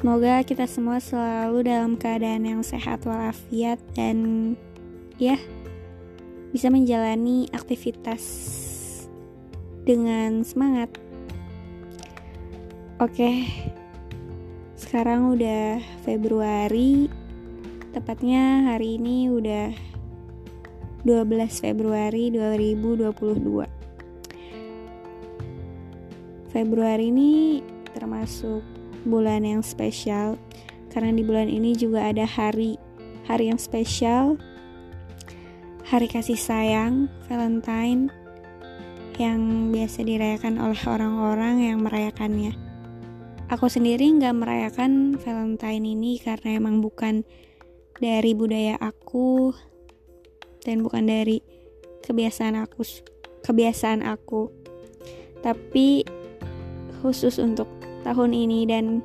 Semoga kita semua selalu dalam keadaan yang sehat walafiat dan ya bisa menjalani aktivitas dengan semangat. Oke. Sekarang udah Februari. Tepatnya hari ini udah 12 Februari 2022. Februari ini termasuk bulan yang spesial. Karena di bulan ini juga ada hari hari yang spesial. Hari kasih sayang Valentine yang biasa dirayakan oleh orang-orang yang merayakannya. Aku sendiri nggak merayakan Valentine ini karena emang bukan dari budaya aku dan bukan dari kebiasaan aku kebiasaan aku. Tapi khusus untuk tahun ini dan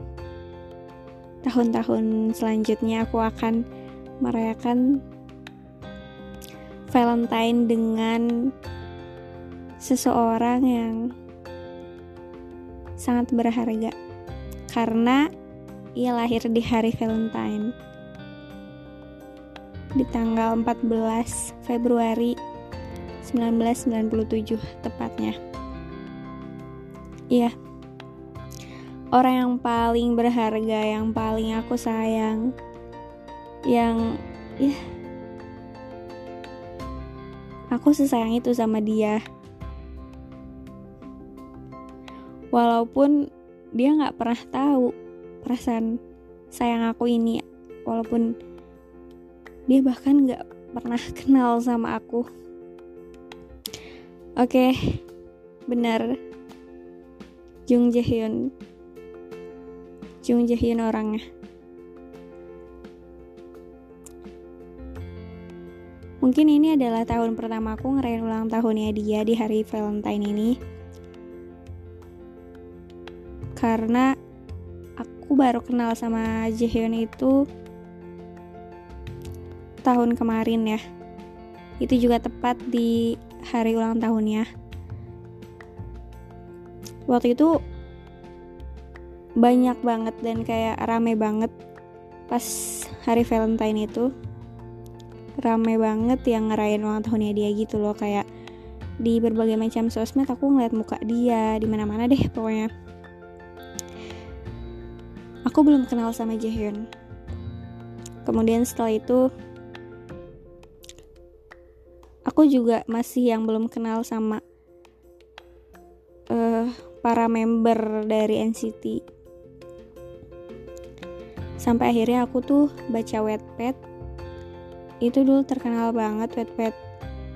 tahun-tahun selanjutnya aku akan merayakan Valentine dengan seseorang yang sangat berharga karena ia lahir di hari Valentine di tanggal 14 Februari 1997 tepatnya. Iya orang yang paling berharga, yang paling aku sayang, yang ya aku sesayang itu sama dia. Walaupun dia nggak pernah tahu perasaan sayang aku ini, walaupun dia bahkan nggak pernah kenal sama aku. Oke, benar. Jung Jae Hyun Jung Jae orangnya. Mungkin ini adalah tahun pertama aku ngerayain ulang tahunnya dia di hari Valentine ini. Karena aku baru kenal sama Jaehyun itu tahun kemarin ya. Itu juga tepat di hari ulang tahunnya. Waktu itu banyak banget dan kayak rame banget pas hari Valentine itu. Rame banget yang ngerayain ulang tahunnya dia gitu loh kayak di berbagai macam sosmed aku ngeliat muka dia di mana-mana deh pokoknya. Aku belum kenal sama Jaehyun. Kemudian setelah itu aku juga masih yang belum kenal sama uh, para member dari NCT sampai akhirnya aku tuh baca Wattpad. Itu dulu terkenal banget Wattpad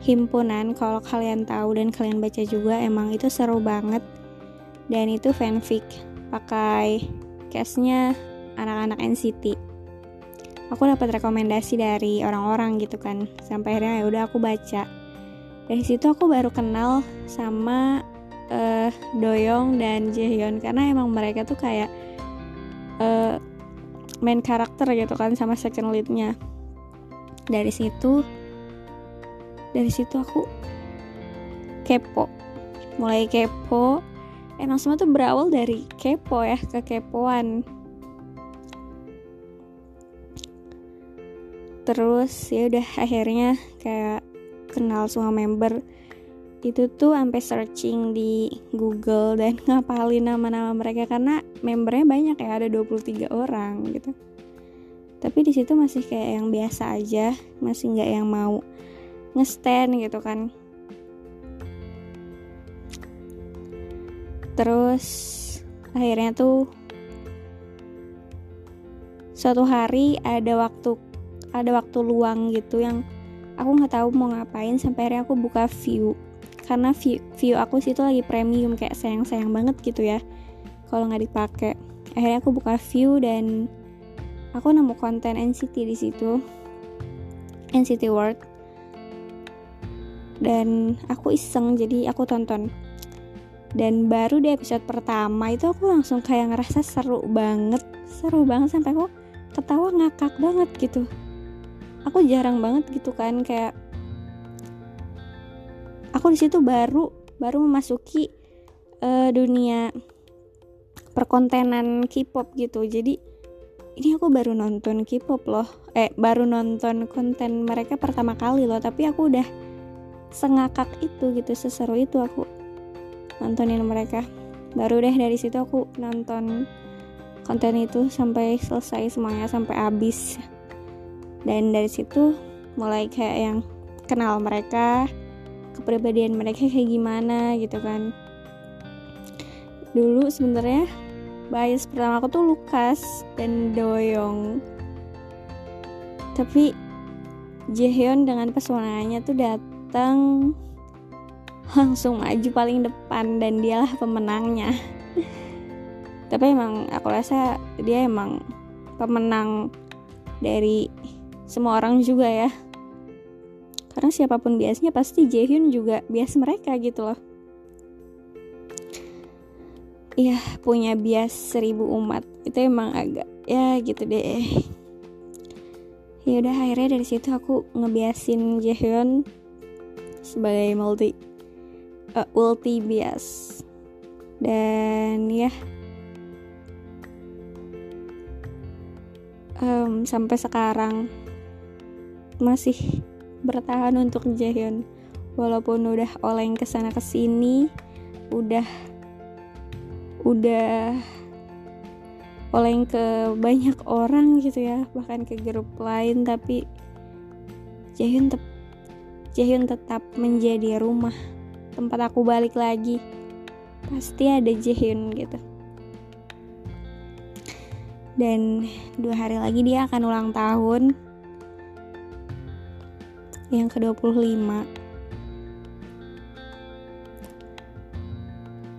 himpunan. Kalau kalian tahu dan kalian baca juga emang itu seru banget. Dan itu fanfic pakai case-nya anak-anak NCT aku dapat rekomendasi dari orang-orang gitu kan. Sampai akhirnya ya udah aku baca. Dari situ aku baru kenal sama uh, Doyong dan Jaehyun. Karena emang mereka tuh kayak uh, main karakter gitu kan sama second leadnya. Dari situ dari situ aku kepo. Mulai kepo. Emang semua tuh berawal dari kepo ya kekepoan terus ya udah akhirnya kayak kenal semua member itu tuh sampai searching di Google dan ngapalin nama-nama mereka karena membernya banyak ya ada 23 orang gitu. Tapi di situ masih kayak yang biasa aja masih nggak yang mau ngestand gitu kan. Terus akhirnya tuh suatu hari ada waktu ada waktu luang gitu yang aku nggak tahu mau ngapain sampai akhirnya aku buka view karena view, view aku situ lagi premium kayak sayang-sayang banget gitu ya kalau nggak dipakai. Akhirnya aku buka view dan aku nemu konten NCT di situ NCT World. Dan aku iseng jadi aku tonton. Dan baru di episode pertama itu aku langsung kayak ngerasa seru banget seru banget sampai aku ketawa ngakak banget gitu. Aku jarang banget gitu kan kayak aku di situ baru baru memasuki uh, dunia perkontenan K-pop gitu. Jadi ini aku baru nonton K-pop loh. Eh baru nonton konten mereka pertama kali loh. Tapi aku udah sengakak itu gitu seseru itu aku nontonin mereka. Baru deh dari situ aku nonton konten itu sampai selesai semuanya sampai habis. Dan dari situ mulai kayak yang kenal mereka kepribadian mereka kayak gimana gitu kan. Dulu sebenarnya bias pertama aku tuh Lukas dan Doyong. Tapi Jaehyun dengan pesonanya tuh datang langsung maju paling depan dan dialah pemenangnya. Tapi emang aku rasa dia emang pemenang dari semua orang juga ya karena siapa pun biasanya pasti Jaehyun juga bias mereka gitu loh. Iya punya bias seribu umat. Itu emang agak ya gitu deh. Ya udah akhirnya dari situ aku ngebiasin Jaehyun sebagai multi uh, ulti bias. Dan ya um, sampai sekarang masih bertahan untuk Jaehyun. Walaupun udah oleng ke sana ke sini udah udah oleng ke banyak orang gitu ya bahkan ke grup lain tapi Jaehyun tetap Jaehyun tetap menjadi rumah tempat aku balik lagi. Pasti ada Jaehyun gitu. Dan dua hari lagi dia akan ulang tahun yang ke-25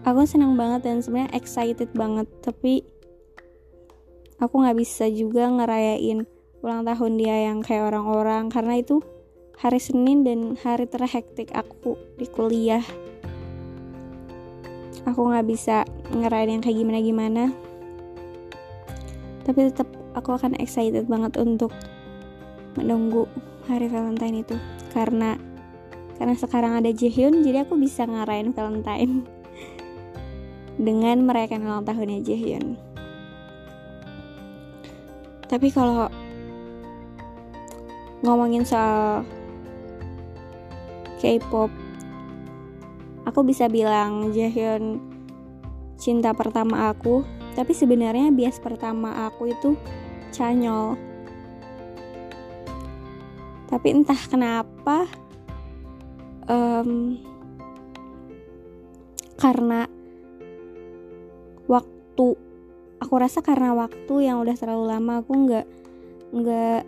aku senang banget dan sebenarnya excited banget tapi aku nggak bisa juga ngerayain ulang tahun dia yang kayak orang-orang karena itu hari Senin dan hari terhektik aku di kuliah. Aku nggak bisa ngerayain yang kayak gimana-gimana. Tapi tetap aku akan excited banget untuk menunggu hari Valentine itu. Karena karena sekarang ada Jaehyun jadi aku bisa ngarain Valentine. Dengan merayakan ulang tahunnya Jaehyun. Tapi kalau ngomongin soal K-pop aku bisa bilang Jaehyun cinta pertama aku. Tapi sebenarnya bias pertama aku itu Chanyol tapi entah kenapa um, karena waktu aku rasa karena waktu yang udah terlalu lama aku nggak nggak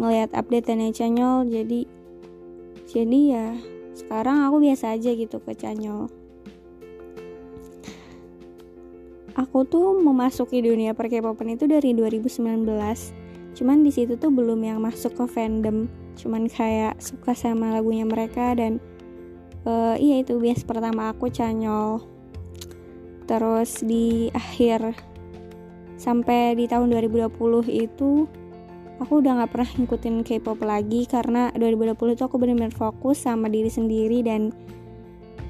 ngelihat update dan channel jadi jadi ya sekarang aku biasa aja gitu ke channel. Aku tuh memasuki dunia per itu dari 2019 cuman di situ tuh belum yang masuk ke fandom. Cuman kayak suka sama lagunya mereka dan uh, iya itu bias pertama aku canyol. Terus di akhir sampai di tahun 2020 itu aku udah nggak pernah ngikutin K-pop lagi karena 2020 itu aku benar-benar fokus sama diri sendiri dan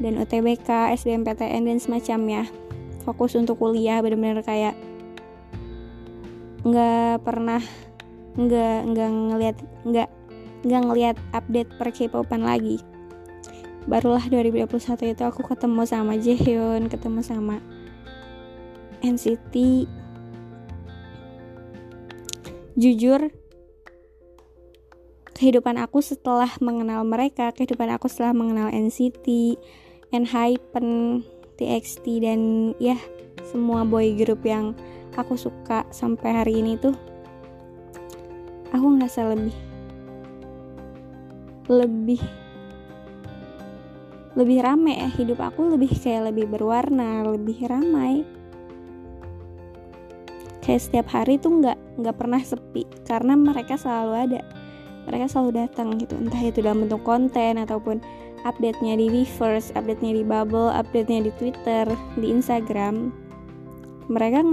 dan UTBK, SBMPTN dan semacamnya. Fokus untuk kuliah benar-benar kayak nggak pernah nggak nggak ngelihat nggak nggak ngelihat update per K-popan lagi. Barulah 2021 itu aku ketemu sama Jaehyun ketemu sama NCT jujur kehidupan aku setelah mengenal mereka kehidupan aku setelah mengenal NCT ENHYPEN TXT dan ya semua boy group yang aku suka sampai hari ini tuh aku ngerasa lebih lebih lebih rame ya hidup aku lebih kayak lebih berwarna lebih ramai. Kayak setiap hari tuh nggak nggak pernah sepi karena mereka selalu ada. Mereka selalu datang gitu entah itu dalam bentuk konten ataupun update-nya di Weverse, update-nya di Bubble, update-nya di Twitter, di Instagram. Mereka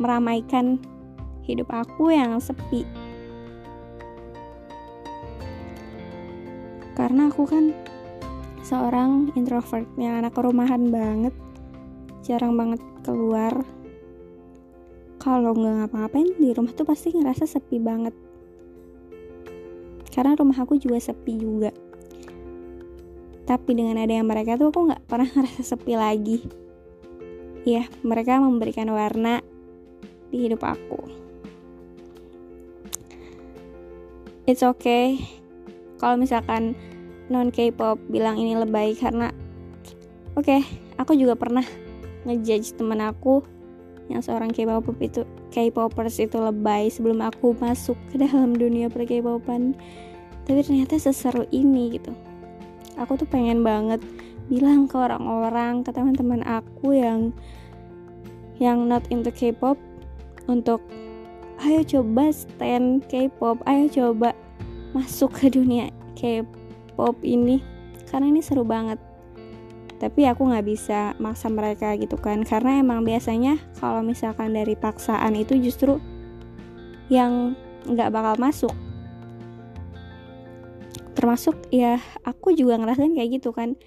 meramaikan hidup aku yang sepi karena aku kan seorang introvert yang anak rumahan banget. Jarang banget keluar. Kalau nggak ngapa-ngapain di rumah tuh pasti ngerasa sepi banget. Karena rumah aku juga sepi juga. Tapi dengan ada yang mereka tuh aku nggak pernah ngerasa sepi lagi. Ya mereka memberikan warna di hidup aku. It's okay. Kalau misalkan non K-pop bilang ini lebay karena oke okay, aku juga pernah ngejudge temen aku yang seorang K-pop itu K-popers itu lebay sebelum aku masuk ke dalam dunia per K-popan tapi ternyata seseru ini gitu. Aku tuh pengen banget bilang ke orang-orang ke teman-teman aku yang yang not into K-pop untuk ayo coba stand K-pop ayo coba masuk ke dunia K-pop ini karena ini seru banget. Tapi aku nggak bisa maksa mereka gitu kan karena emang biasanya kalau misalkan dari paksaan itu justru yang nggak bakal masuk. Termasuk ya aku juga ngerasain kayak gitu kan.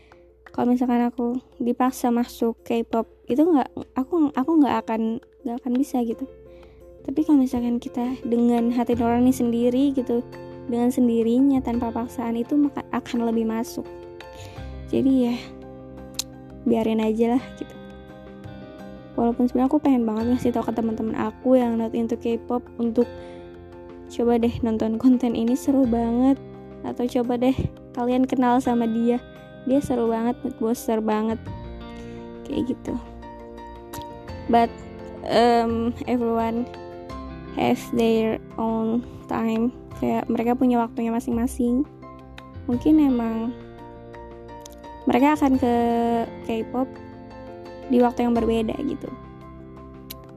Kalau misalkan aku dipaksa masuk K-pop itu nggak aku aku nggak akan nggak akan bisa gitu. Tapi kalau misalkan kita dengan hati nurani sendiri gitu dengan sendirinya tanpa paksaan itu maka akan lebih masuk. Jadi ya biarin aja lah gitu. Walaupun sebenarnya aku pengen banget ngasih tau ke teman-teman aku yang not into K-pop untuk coba deh nonton konten ini seru banget. Atau coba deh kalian kenal sama dia. Dia seru banget booster banget. Kayak gitu. But um, everyone have their own time kayak mereka punya waktunya masing-masing. Mungkin emang mereka akan ke K-pop di waktu yang berbeda gitu.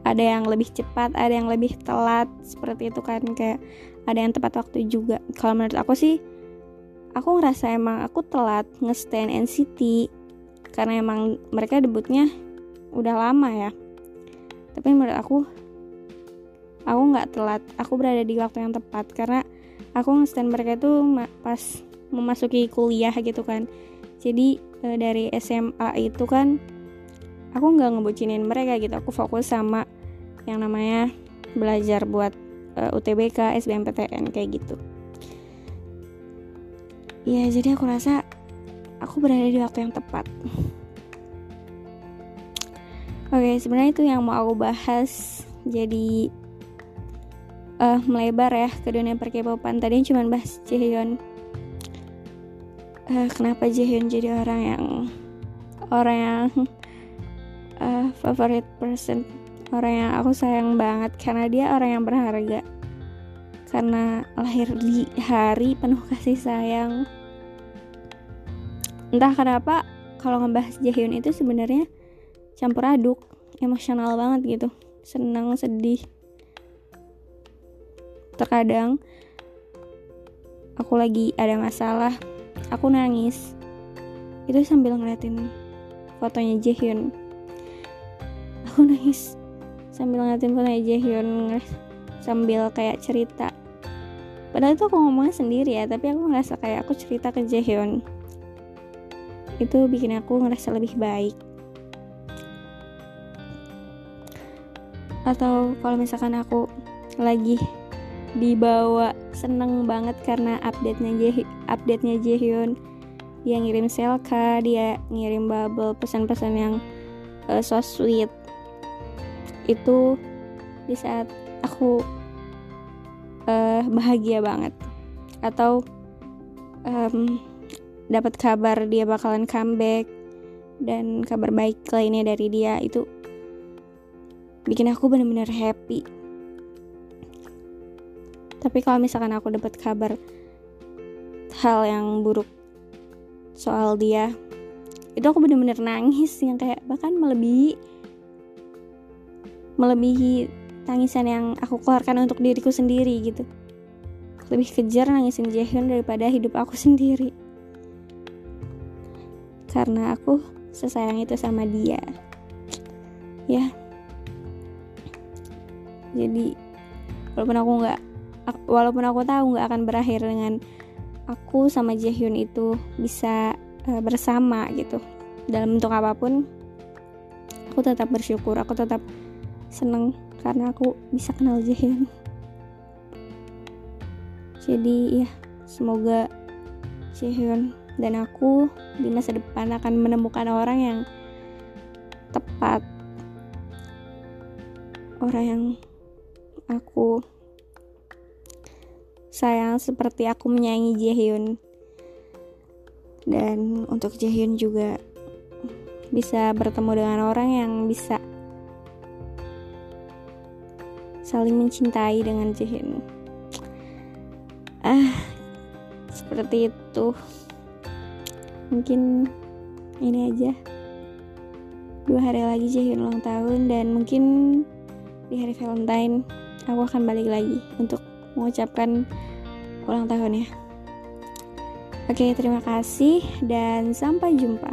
Ada yang lebih cepat ada yang lebih telat seperti itu kan kayak ada yang tepat waktu juga. Kalau menurut aku sih aku ngerasa emang aku telat nge-stand NCT karena emang mereka debutnya udah lama ya. Tapi menurut aku aku nggak telat. Aku berada di waktu yang tepat karena aku nge-stand mereka itu pas memasuki kuliah gitu kan. Jadi e, dari SMA itu kan aku nggak ngebucinin mereka gitu. Aku fokus sama yang namanya belajar buat e, UTBK SBMPTN kayak gitu. Ya jadi aku rasa aku berada di waktu yang tepat. Oke sebenarnya itu yang mau aku bahas. Jadi uh, melebar ya ke dunia perkepopan. Tadi cuma bahas Jaehyun. Uh, kenapa Jaehyun jadi orang yang orang yang uh, favorite person? Orang yang aku sayang banget karena dia orang yang berharga. Karena lahir di hari penuh kasih sayang. Entah kenapa kalau ngebahas Jaehyun itu sebenarnya campur aduk emosional banget gitu. Senang sedih terkadang aku lagi ada masalah aku nangis. Itu sambil ngeliatin fotonya Jaehyun. Aku nangis sambil ngeliatin fotonya Jaehyun sambil kayak cerita. Padahal itu aku ngomongnya sendiri ya tapi aku ngerasa kayak aku cerita ke Jaehyun. Itu bikin aku ngerasa lebih baik. Atau kalau misalkan aku lagi dibawa seneng banget karena update-nya Je update-nya Jaehyun dia ngirim selka dia ngirim bubble pesan-pesan yang uh, so sweet. Itu di saat aku uh, bahagia banget. Atau um, dapat kabar dia bakalan comeback dan kabar baik lainnya dari dia itu bikin aku benar-benar happy tapi kalau misalkan aku dapat kabar hal yang buruk soal dia itu aku benar-benar nangis yang kayak bahkan melebihi melebihi tangisan yang aku keluarkan untuk diriku sendiri gitu. Lebih kejar nangisin Jaehyun daripada hidup aku sendiri. Karena aku sesayang itu sama dia. Ya. Jadi walaupun aku nggak walaupun aku tahu nggak akan berakhir dengan aku sama Jaehyun itu bisa uh, bersama gitu. Dalam bentuk apa pun aku tetap bersyukur aku tetap seneng karena aku bisa kenal Jaehyun. Jadi ya semoga Jaehyun dan aku di masa depan akan menemukan orang yang tepat. Orang yang aku sayang seperti aku menyayangi Jaehyun. Dan untuk Jaehyun juga bisa bertemu dengan orang yang bisa saling mencintai dengan Jihin ah seperti itu. Mungkin ini aja. Dua hari lagi Jihin ulang tahun dan mungkin di hari Valentine aku akan balik lagi untuk mengucapkan ulang tahun ya. Oke terima kasih dan sampai jumpa